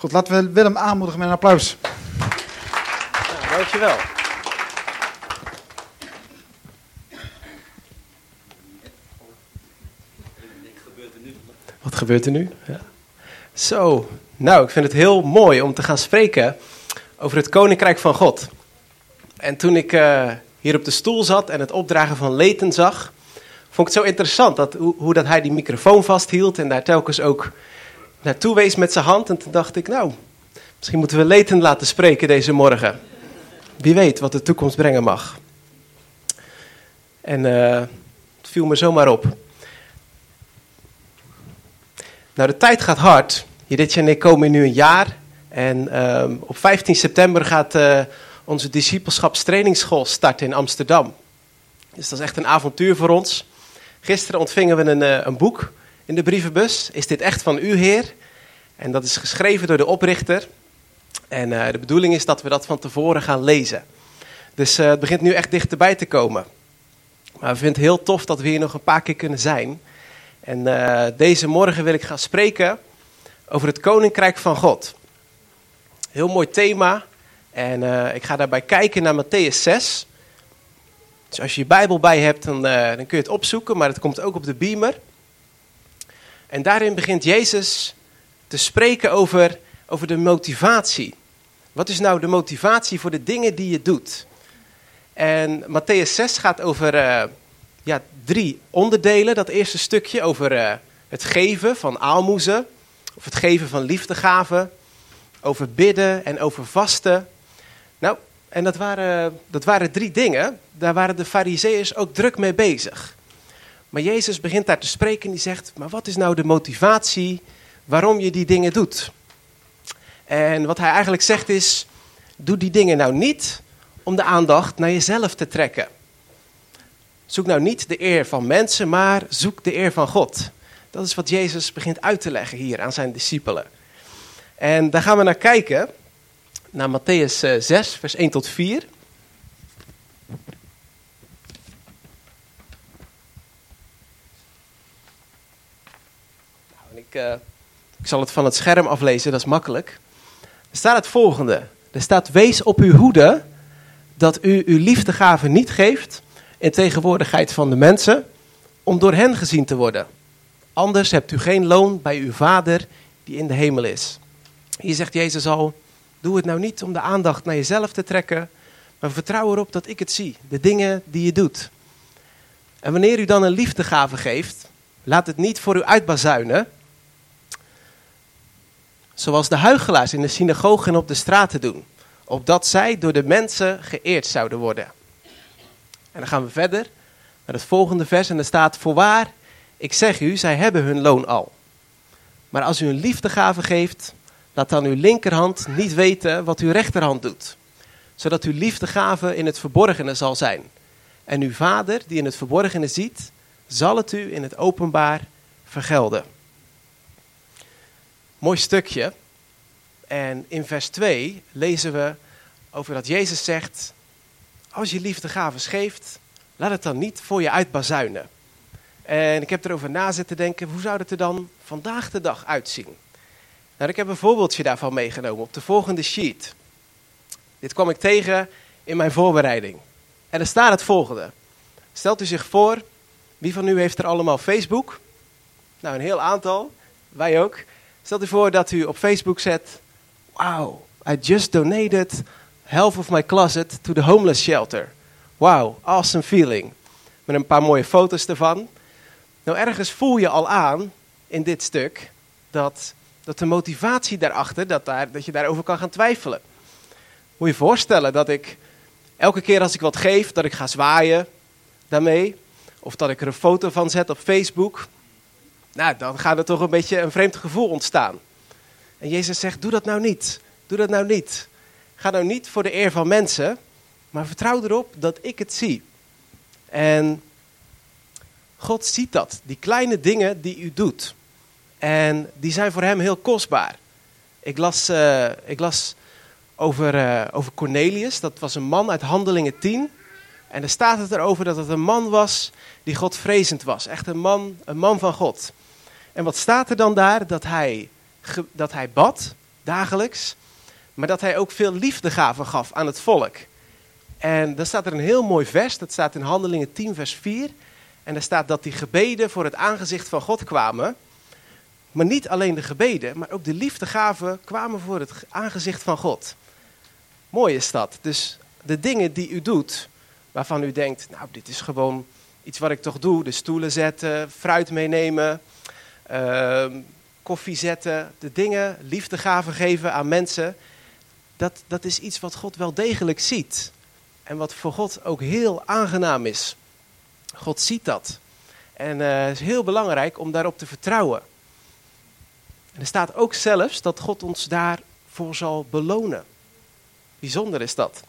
Goed, laten we Willem aanmoedigen met een applaus. Nou, dankjewel. Wat gebeurt er nu? Ja. Zo, nou, ik vind het heel mooi om te gaan spreken over het Koninkrijk van God. En toen ik uh, hier op de stoel zat en het opdragen van Leten zag, vond ik het zo interessant dat, hoe, hoe dat hij die microfoon vasthield en daar telkens ook naartoe wees met zijn hand. En toen dacht ik, nou, misschien moeten we Leten laten spreken deze morgen. Wie weet wat de toekomst brengen mag. En uh, het viel me zomaar op. Nou, de tijd gaat hard. Judith en ik komen nu een jaar. En um, op 15 september gaat uh, onze discipelschapstrainingsschool starten in Amsterdam. Dus dat is echt een avontuur voor ons. Gisteren ontvingen we een, uh, een boek in de brievenbus. Is dit echt van u, Heer? En dat is geschreven door de oprichter. En uh, de bedoeling is dat we dat van tevoren gaan lezen. Dus uh, het begint nu echt dichterbij te komen. Maar we vinden het heel tof dat we hier nog een paar keer kunnen zijn. En uh, deze morgen wil ik gaan spreken over het Koninkrijk van God. Heel mooi thema. En ik ga daarbij kijken naar Matthäus 6. Dus als je je Bijbel bij hebt, dan, dan kun je het opzoeken. Maar het komt ook op de beamer. En daarin begint Jezus te spreken over, over de motivatie. Wat is nou de motivatie voor de dingen die je doet? En Matthäus 6 gaat over uh, ja, drie onderdelen. Dat eerste stukje over uh, het geven van aalmoezen, of het geven van liefdegaven, over bidden en over vasten. Nou, en dat waren, dat waren drie dingen. Daar waren de fariseeërs ook druk mee bezig. Maar Jezus begint daar te spreken en die zegt, maar wat is nou de motivatie waarom je die dingen doet? En wat hij eigenlijk zegt is, doe die dingen nou niet om de aandacht naar jezelf te trekken. Zoek nou niet de eer van mensen, maar zoek de eer van God. Dat is wat Jezus begint uit te leggen hier aan zijn discipelen. En daar gaan we naar kijken, naar Matthäus 6, eh, vers 1 tot 4. Uh, ik zal het van het scherm aflezen, dat is makkelijk. Er staat het volgende. Er staat, wees op uw hoede dat u uw liefdegave niet geeft in tegenwoordigheid van de mensen, om door hen gezien te worden. Anders hebt u geen loon bij uw vader die in de hemel is. Hier zegt Jezus al, doe het nou niet om de aandacht naar jezelf te trekken, maar vertrouw erop dat ik het zie, de dingen die je doet. En wanneer u dan een liefdegave geeft, laat het niet voor u uitbazuinen, zoals de huigelaars in de synagogen en op de straten doen, opdat zij door de mensen geëerd zouden worden. En dan gaan we verder naar het volgende vers en er staat, voorwaar, ik zeg u, zij hebben hun loon al. Maar als u een liefdegave geeft, laat dan uw linkerhand niet weten wat uw rechterhand doet, zodat uw liefdegave in het verborgene zal zijn. En uw vader, die in het verborgene ziet, zal het u in het openbaar vergelden. Mooi stukje. En in vers 2 lezen we over dat Jezus zegt: Als je liefdegaven geeft, laat het dan niet voor je uitbazuinen. En ik heb erover na zitten denken: hoe zou het er dan vandaag de dag uitzien? Nou, ik heb een voorbeeldje daarvan meegenomen op de volgende sheet. Dit kwam ik tegen in mijn voorbereiding. En er staat het volgende. Stelt u zich voor, wie van u heeft er allemaal Facebook? Nou, een heel aantal. Wij ook. Stel u voor dat u op Facebook zet: Wow, I just donated half of my closet to the homeless shelter. Wow, awesome feeling. Met een paar mooie foto's ervan. Nou, ergens voel je al aan in dit stuk dat, dat de motivatie daarachter, dat, daar, dat je daarover kan gaan twijfelen. Moet je je voorstellen dat ik elke keer als ik wat geef, dat ik ga zwaaien daarmee. Of dat ik er een foto van zet op Facebook. Nou, dan gaat er toch een beetje een vreemd gevoel ontstaan. En Jezus zegt, doe dat nou niet. Doe dat nou niet. Ga nou niet voor de eer van mensen, maar vertrouw erop dat ik het zie. En God ziet dat, die kleine dingen die u doet. En die zijn voor hem heel kostbaar. Ik las, uh, ik las over, uh, over Cornelius, dat was een man uit Handelingen 10. En er staat het erover dat het een man was die Godvrezend was. Echt een man, een man van God. En wat staat er dan daar? Dat hij, dat hij bad, dagelijks, maar dat hij ook veel liefdegaven gaf aan het volk. En dan staat er een heel mooi vers, dat staat in Handelingen 10, vers 4. En daar staat dat die gebeden voor het aangezicht van God kwamen. Maar niet alleen de gebeden, maar ook de liefdegaven kwamen voor het aangezicht van God. Mooi is dat. Dus de dingen die u doet, waarvan u denkt, nou dit is gewoon iets wat ik toch doe. De stoelen zetten, fruit meenemen, uh, koffie zetten. De dingen, liefdegaven geven aan mensen. Dat, dat is iets wat God wel degelijk ziet. En wat voor God ook heel aangenaam is. God ziet dat. En uh, het is heel belangrijk om daarop te vertrouwen. En er staat ook zelfs dat God ons daarvoor zal belonen. Bijzonder is dat.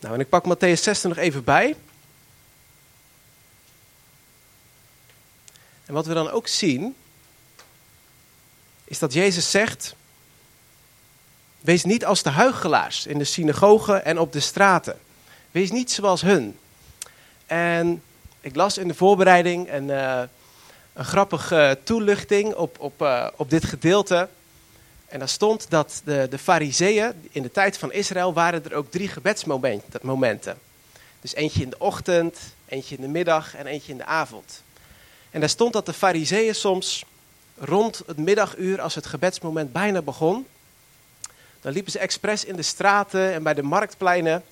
Nou, en ik pak Matthäus 16 nog even bij. En wat we dan ook zien, is dat Jezus zegt: Wees niet als de huichelaars in de synagogen en op de straten. Wees niet zoals hun. En ik las in de voorbereiding een, uh, een grappige toelichting op, op, uh, op dit gedeelte. En daar stond dat de, de fariseeën, in de tijd van Israël, waren er ook drie gebedsmomenten. Dus eentje in de ochtend, eentje in de middag en eentje in de avond. En daar stond dat de fariseeën soms rond het middaguur, als het gebedsmoment bijna begon, dan liepen ze expres in de straten en bij de marktpleinen.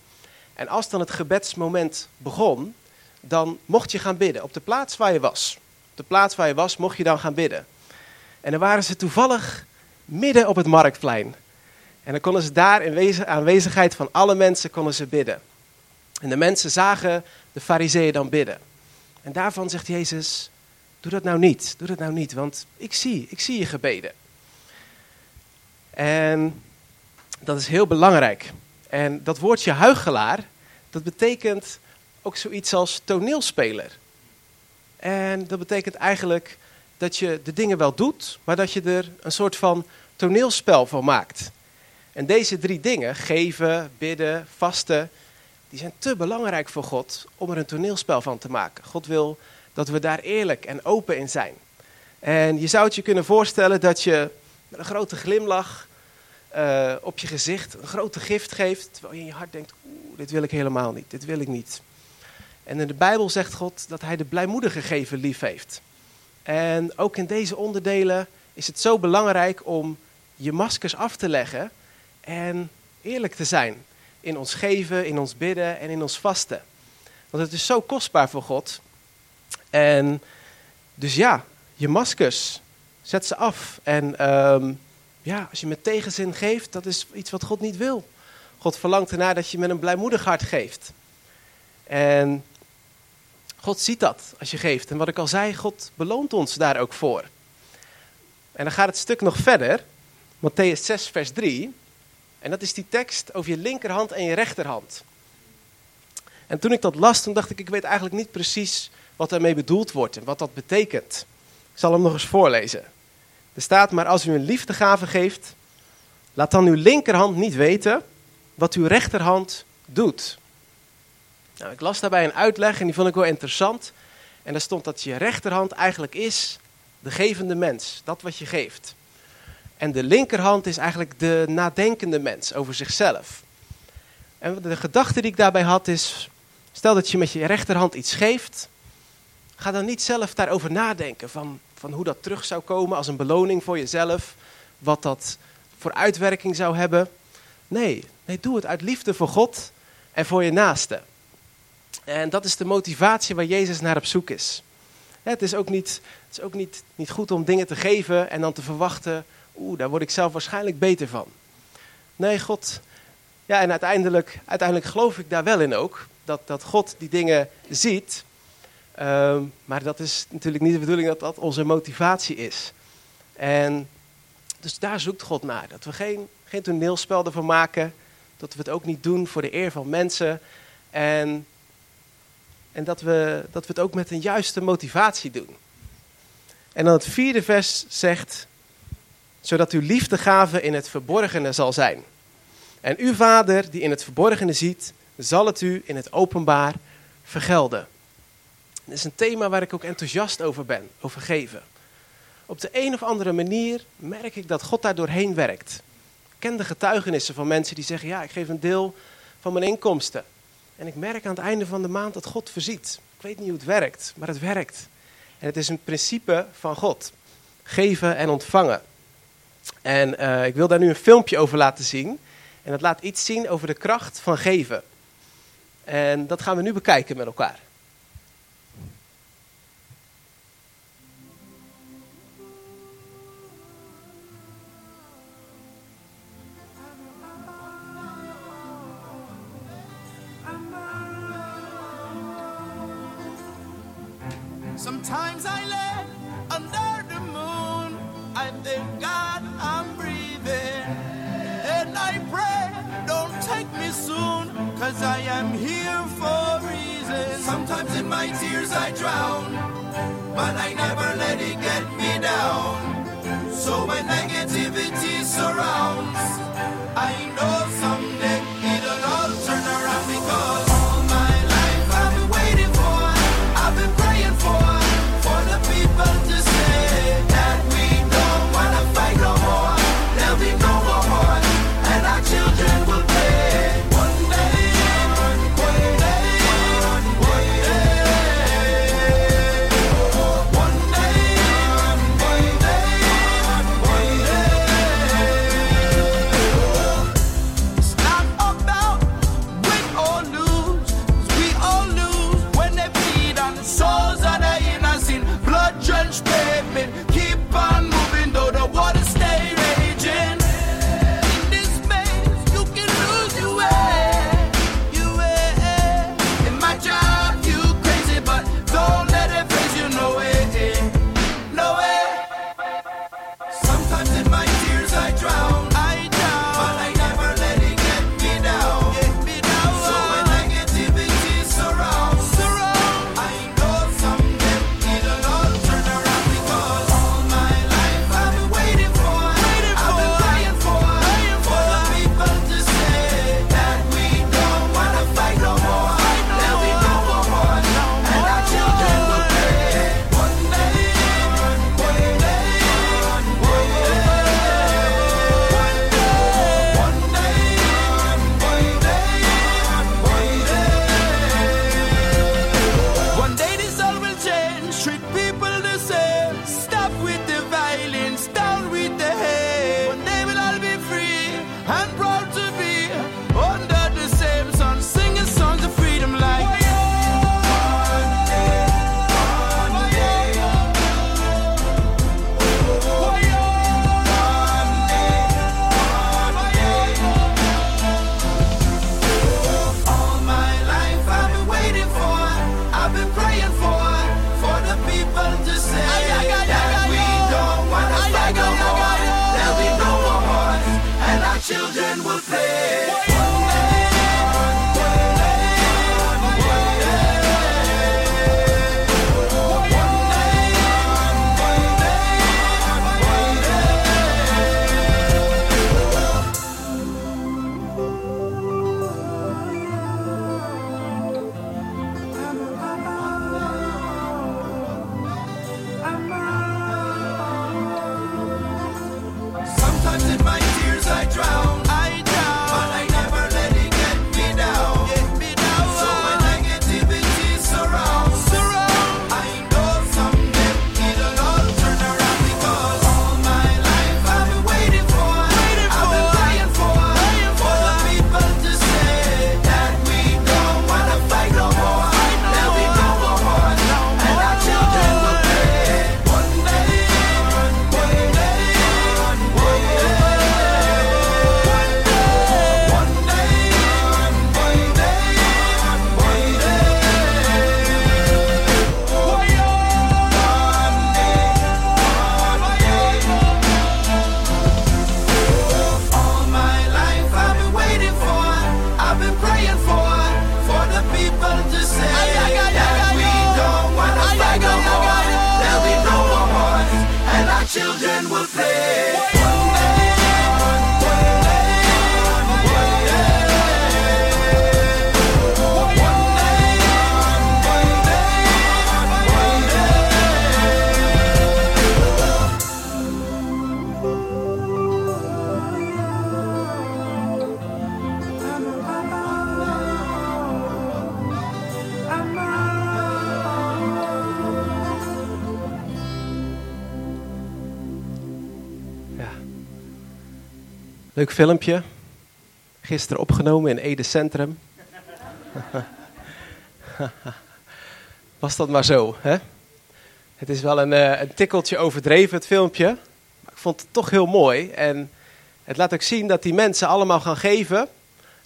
En als dan het gebedsmoment begon, dan mocht je gaan bidden op de plaats waar je was. Op de plaats waar je was, mocht je dan gaan bidden. En dan waren ze toevallig midden op het marktplein. En dan konden ze daar in aanwezigheid van alle mensen konden ze bidden. En de mensen zagen de fariseeën dan bidden. En daarvan zegt Jezus, doe dat nou niet, doe dat nou niet, want ik zie, ik zie je gebeden. En dat is heel belangrijk. En dat woordje huigelaar, dat betekent ook zoiets als toneelspeler. En dat betekent eigenlijk dat je de dingen wel doet, maar dat je er een soort van toneelspel van maakt. En deze drie dingen, geven, bidden, vasten, die zijn te belangrijk voor God om er een toneelspel van te maken. God wil dat we daar eerlijk en open in zijn. En je zou het je kunnen voorstellen dat je met een grote glimlach uh, op je gezicht een grote gift geeft, terwijl je in je hart denkt, oeh, dit wil ik helemaal niet, dit wil ik niet. En in de Bijbel zegt God dat hij de blijmoedige geven lief heeft. En ook in deze onderdelen is het zo belangrijk om je maskers af te leggen en eerlijk te zijn in ons geven, in ons bidden en in ons vasten. Want het is zo kostbaar voor God. En dus ja, je maskers, zet ze af. En um, ja, als je met tegenzin geeft, dat is iets wat God niet wil. God verlangt ernaar dat je met een blijmoedig hart geeft. En God ziet dat als je geeft. En wat ik al zei, God beloont ons daar ook voor. En dan gaat het stuk nog verder. Matthäus 6, vers 3. En dat is die tekst over je linkerhand en je rechterhand. En toen ik dat las, toen dacht ik, ik weet eigenlijk niet precies wat daarmee bedoeld wordt en wat dat betekent. Ik zal hem nog eens voorlezen. Er staat, maar als u een liefdegave geeft, laat dan uw linkerhand niet weten wat uw rechterhand doet. Nou, ik las daarbij een uitleg en die vond ik wel interessant. En daar stond dat je rechterhand eigenlijk is de gevende mens, dat wat je geeft. En de linkerhand is eigenlijk de nadenkende mens over zichzelf. En de gedachte die ik daarbij had is, stel dat je met je rechterhand iets geeft, ga dan niet zelf daarover nadenken van van hoe dat terug zou komen als een beloning voor jezelf, wat dat voor uitwerking zou hebben. Nee, nee, doe het uit liefde voor God en voor je naaste. En dat is de motivatie waar Jezus naar op zoek is. Het is ook niet, het is ook niet, niet goed om dingen te geven en dan te verwachten, oeh, daar word ik zelf waarschijnlijk beter van. Nee, God, ja, en uiteindelijk, uiteindelijk geloof ik daar wel in ook, dat, dat God die dingen ziet Ehm, maar dat is natuurlijk niet de bedoeling dat dat onze motivatie is. En dus daar zoekt God naar. Dat we geen, geen toneelspel ervan maken. Dat we het ook niet doen voor de eer van mensen. En, en dat, we, dat we het ook met een juiste motivatie doen. En dan het vierde vers zegt, zodat uw liefdegave in het verborgene zal zijn. En uw vader die in het verborgene ziet, zal het u in het openbaar vergelden. Dat is een thema waar ik ook enthousiast over ben, over geven. Op de een of andere manier merk ik dat God daar doorheen werkt. Ik ken de getuigenissen van mensen die zeggen: Ja, ik geef een deel van mijn inkomsten. En ik merk aan het einde van de maand dat God voorziet. Ik weet niet hoe het werkt, maar het werkt. En het is een principe van God: geven en ontvangen. En eh, ik wil daar nu een filmpje over laten zien. En dat laat iets zien over de kracht van geven. En dat gaan we nu bekijken met elkaar. Sometimes I lay under the moon. I thank God I'm breathing. And I pray, don't take me soon, cause I am here for a reason. Sometimes in my tears I drown, but I never let it get me down. So when negativity surrounds, Leuk filmpje. Gisteren opgenomen in Ede Centrum. Was dat maar zo, hè? Het is wel een, uh, een tikkeltje overdreven, het filmpje. Maar ik vond het toch heel mooi. En het laat ook zien dat die mensen allemaal gaan geven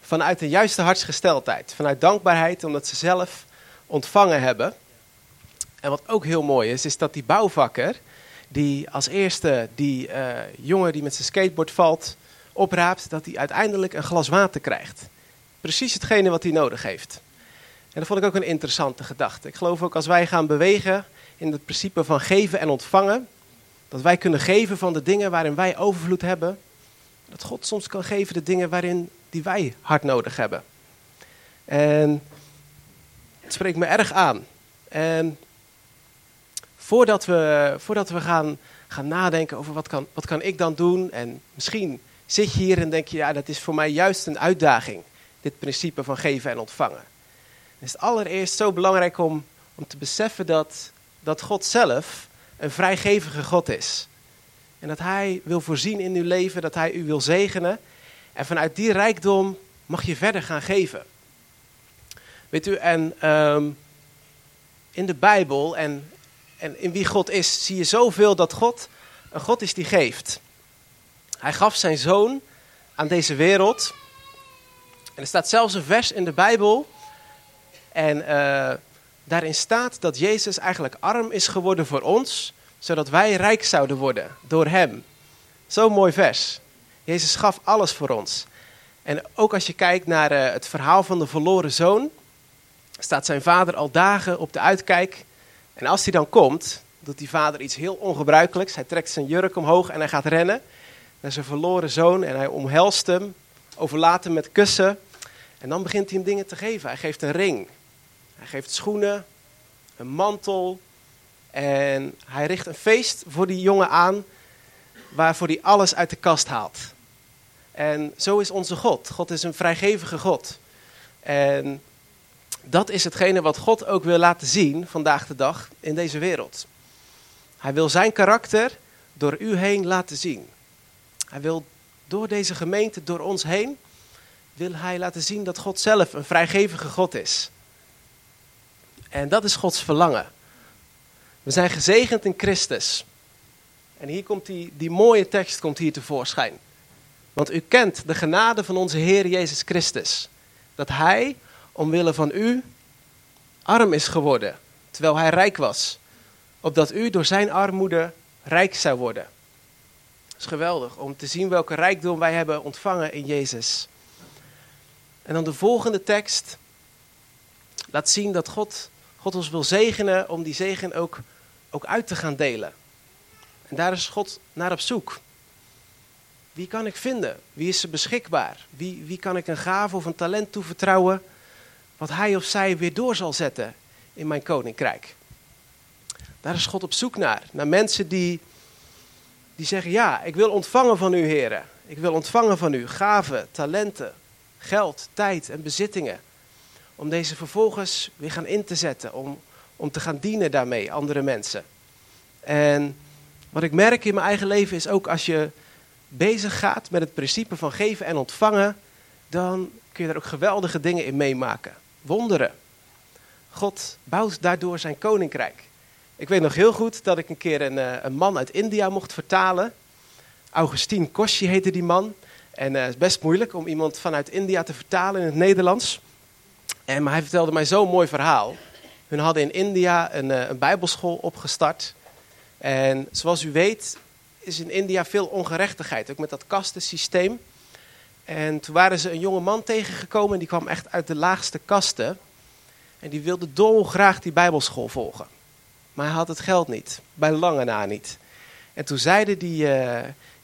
vanuit de juiste hartsgesteldheid. Vanuit dankbaarheid, omdat ze zelf ontvangen hebben. En wat ook heel mooi is, is dat die bouwvakker, die als eerste die uh, jongen die met zijn skateboard valt, opraapt, dat hij uiteindelijk een glas water krijgt. Precies hetgene wat hij nodig heeft. En dat vond ik ook een interessante gedachte. Ik geloof ook als wij gaan bewegen in het principe van geven en ontvangen, dat wij kunnen geven van de dingen waarin wij overvloed hebben, dat God soms kan geven de dingen waarin die wij hard nodig hebben. En het spreekt me erg aan. En voordat we, voordat we gaan, gaan nadenken over wat kan, wat kan ik dan doen, en misschien zit je hier en denk je, ja, dat is voor mij juist een uitdaging, dit principe van geven en ontvangen. Het is allereerst zo belangrijk om, om te beseffen dat, dat God zelf een vrijgevige God is. En dat Hij wil voorzien in uw leven, dat Hij u wil zegenen. En vanuit die rijkdom mag je verder gaan geven. Weet u, en um, in de Bijbel en, en in wie God is, zie je zoveel dat God een God is die geeft. Hij gaf zijn zoon aan deze wereld. En er staat zelfs een vers in de Bijbel. En uh, daarin staat dat Jezus eigenlijk arm is geworden voor ons, zodat wij rijk zouden worden door Hem. Zo'n mooi vers. Jezus gaf alles voor ons. En ook als je kijkt naar uh, het verhaal van de verloren zoon, staat zijn vader al dagen op de uitkijk. En als hij dan komt, doet die vader iets heel ongebruikelijks. Hij trekt zijn jurk omhoog en hij gaat rennen naar zijn verloren zoon en hij omhelst hem, overlaat hem met kussen. En dan begint hij hem dingen te geven. Hij geeft een ring, hij geeft schoenen, een mantel. En hij richt een feest voor die jongen aan, waarvoor hij alles uit de kast haalt. En zo is onze God. God is een vrijgevige God. En dat is hetgene wat God ook wil laten zien vandaag de dag in deze wereld. Hij wil zijn karakter door u heen laten zien. Hij wil door deze gemeente, door ons heen, wil hij laten zien dat God zelf een vrijgevige God is. En dat is Gods verlangen. We zijn gezegend in Christus. En hier komt die, die mooie tekst komt hier tevoorschijn. Want u kent de genade van onze Heer Jezus Christus. Dat Hij, omwille van u, arm is geworden, terwijl Hij rijk was. Opdat u door Zijn armoede rijk zou worden. Is geweldig om te zien welke rijkdom wij hebben ontvangen in Jezus. En dan de volgende tekst laat zien dat God, God ons wil zegenen om die zegen ook, ook uit te gaan delen. En daar is God naar op zoek. Wie kan ik vinden? Wie is er beschikbaar? Wie, wie kan ik een gave of een talent toevertrouwen wat hij of zij weer door zal zetten in mijn koninkrijk? Daar is God op zoek naar. Naar mensen die, die zeggen, ja, ik wil ontvangen van u, heren. Ik wil ontvangen van u gaven, talenten, geld, tijd en bezittingen. Om deze vervolgens weer gaan in te zetten, om, om te gaan dienen daarmee, andere mensen. En wat ik merk in mijn eigen leven is ook als je bezig gaat met het principe van geven en ontvangen, dan kun je er ook geweldige dingen in meemaken. Wonderen. God bouwt daardoor zijn koninkrijk. Ik weet nog heel goed dat ik een keer een, eh, een man uit India mocht vertalen. Augustine Koshi heette die man. En uh, het is best moeilijk om iemand vanuit India te vertalen in het Nederlands. En, maar hij vertelde mij zo'n mooi verhaal. Hun hadden in India een, uh, een bijbelschool opgestart. En zoals u weet is in India veel ongerechtigheid, ook met dat kastensysteem. En toen waren ze een jonge man tegengekomen, die kwam echt uit de laagste kasten. En die wilde dolgraag die bijbelschool volgen. Maar hij had het geld niet, bij lange na niet. En toen zeiden die, uh,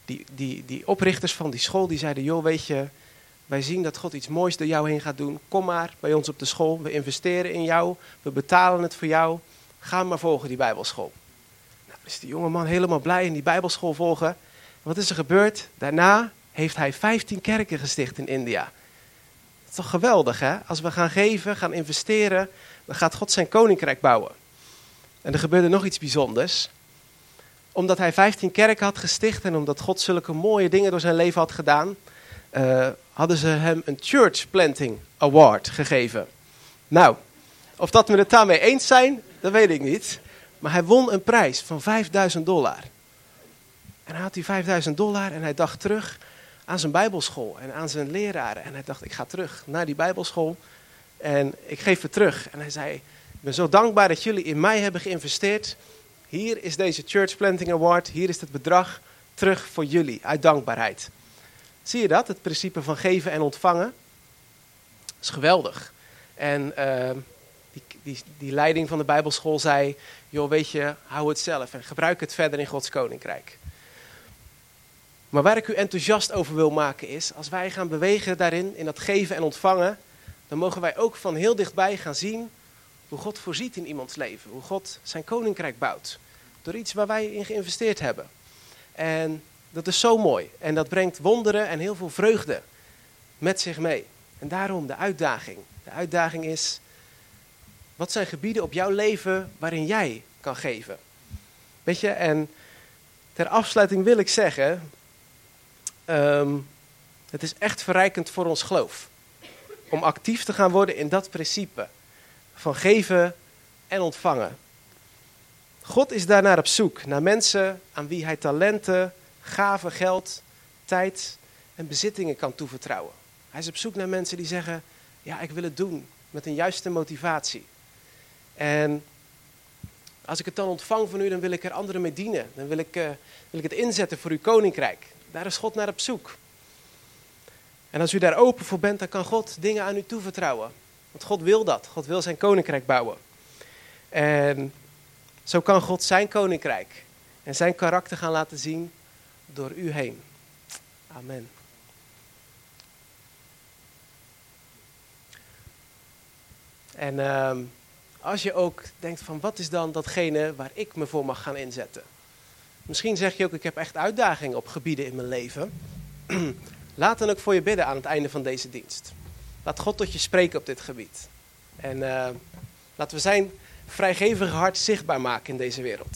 die, die, die oprichters van die school, die zeiden, joh weet je, wij zien dat God iets moois door jou heen gaat doen. Kom maar bij ons op de school, we investeren in jou, we betalen het voor jou. Ga maar volgen die bijbelschool is die jonge man helemaal blij in die bijbelschool volgen. Wat is er gebeurd? Daarna heeft hij 15 kerken gesticht in India. Dat is toch geweldig, hè? Als we gaan geven, gaan investeren, dan gaat God zijn koninkrijk bouwen. En er gebeurde nog iets bijzonders. omdat hij 15 kerken had gesticht en omdat God zulke mooie dingen door zijn leven had gedaan, eh, hadden ze hem een Church Planting Award gegeven. Nou, of dat we het daarmee eens zijn, dat weet ik niet. Maar hij won een prijs van 5000 dollar. En hij had die 5000 dollar en hij dacht terug aan zijn bijbelschool en aan zijn leraren. En hij dacht, ik ga terug naar die bijbelschool en ik geef het terug. En hij zei, ben zo dankbaar dat jullie in mij hebben geïnvesteerd. Hier is deze Church Planting Award, hier is het bedrag terug voor jullie, uit dankbaarheid. Zie je dat, het principe van geven en ontvangen? Dat is geweldig. En uh, die, die, die leiding van de bijbelschool zei, joh weet je, hou het zelf en gebruik het verder in Gods koninkrijk. Maar waar ik u enthousiast over wil maken is, als wij gaan bewegen daarin, in dat geven en ontvangen, dan mogen wij ook van heel dichtbij gaan zien hoe God voorziet in iemands leven. Hoe God zijn koninkrijk bouwt. Door iets waar wij in geïnvesteerd hebben. En dat is zo mooi. En dat brengt wonderen en heel veel vreugde met zich mee. En daarom de uitdaging. De uitdaging is, wat zijn gebieden op jouw leven waarin jij kan geven? Weet je, en ter afsluiting wil ik zeggen, um, het is echt verrijkend voor ons geloof. Om actief te gaan worden in dat principe van geven en ontvangen. God is daarnaar op zoek, naar mensen aan wie hij talenten, gaven, geld, tijd en bezittingen kan toevertrouwen. Hij is op zoek naar mensen die zeggen, ja, ik wil het doen met een juiste motivatie. En als ik het dan ontvang van u, dan wil ik er anderen mee dienen. Dan wil ik, uh, wil ik het inzetten voor uw koninkrijk. Daar is God naar op zoek. En als u daar open voor bent, dan kan God dingen aan u toevertrouwen. Want God wil dat. God wil zijn koninkrijk bouwen. En zo kan God zijn koninkrijk en zijn karakter gaan laten zien door u heen. Amen. En uh, als je ook denkt van wat is dan datgene waar ik me voor mag gaan inzetten. Misschien zeg je ook ik heb echt uitdagingen op gebieden in mijn leven. Laat dan ook voor je bidden aan het einde van deze dienst. Laat God tot je spreken op dit gebied. En uh, laten we zijn vrijgevige hart zichtbaar maken in deze wereld.